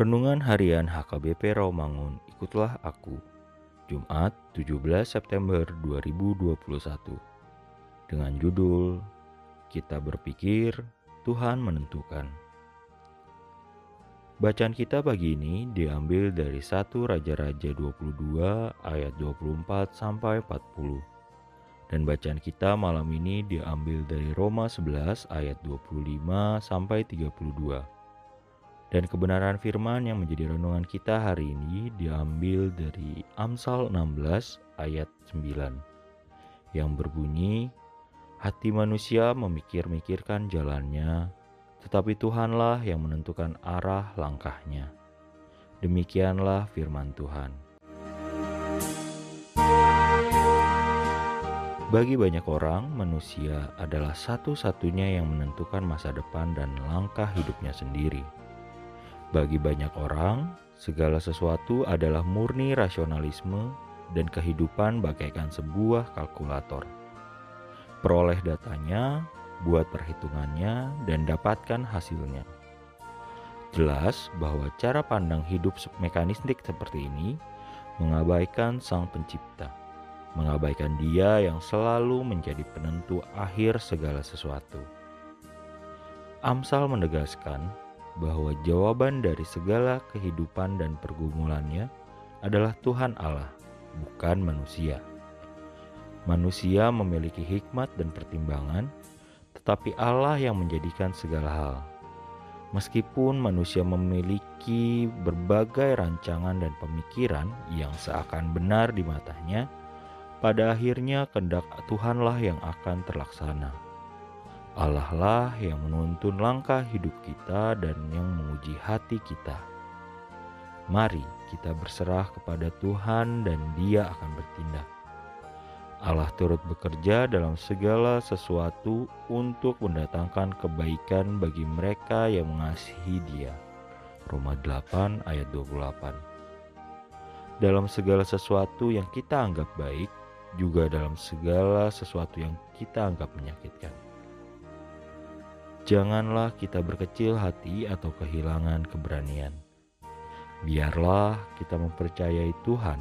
Renungan Harian HKBP Rawamangun, ikutlah aku. Jumat 17 September 2021. Dengan judul Kita berpikir Tuhan menentukan. Bacaan kita pagi ini diambil dari 1 Raja-Raja 22 ayat 24 sampai 40. Dan bacaan kita malam ini diambil dari Roma 11 ayat 25 sampai 32. Dan kebenaran firman yang menjadi renungan kita hari ini diambil dari Amsal 16 ayat 9 yang berbunyi Hati manusia memikir-mikirkan jalannya, tetapi Tuhanlah yang menentukan arah langkahnya. Demikianlah firman Tuhan. Bagi banyak orang, manusia adalah satu-satunya yang menentukan masa depan dan langkah hidupnya sendiri. Bagi banyak orang, segala sesuatu adalah murni rasionalisme dan kehidupan bagaikan sebuah kalkulator. Peroleh datanya, buat perhitungannya, dan dapatkan hasilnya. Jelas bahwa cara pandang hidup mekanistik seperti ini mengabaikan Sang Pencipta, mengabaikan Dia yang selalu menjadi penentu akhir segala sesuatu. Amsal menegaskan bahwa jawaban dari segala kehidupan dan pergumulannya adalah Tuhan Allah, bukan manusia. Manusia memiliki hikmat dan pertimbangan, tetapi Allah yang menjadikan segala hal. Meskipun manusia memiliki berbagai rancangan dan pemikiran yang seakan benar di matanya, pada akhirnya kehendak Tuhanlah yang akan terlaksana. Allah lah yang menuntun langkah hidup kita dan yang menguji hati kita. Mari kita berserah kepada Tuhan dan Dia akan bertindak. Allah turut bekerja dalam segala sesuatu untuk mendatangkan kebaikan bagi mereka yang mengasihi Dia. Roma 8 ayat 28. Dalam segala sesuatu yang kita anggap baik, juga dalam segala sesuatu yang kita anggap menyakitkan. Janganlah kita berkecil hati atau kehilangan keberanian. Biarlah kita mempercayai Tuhan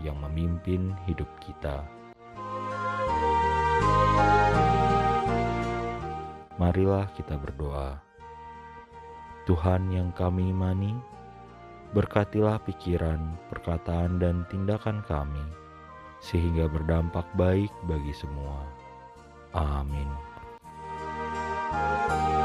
yang memimpin hidup kita. Marilah kita berdoa. Tuhan yang kami imani, berkatilah pikiran, perkataan, dan tindakan kami, sehingga berdampak baik bagi semua. Amin. Música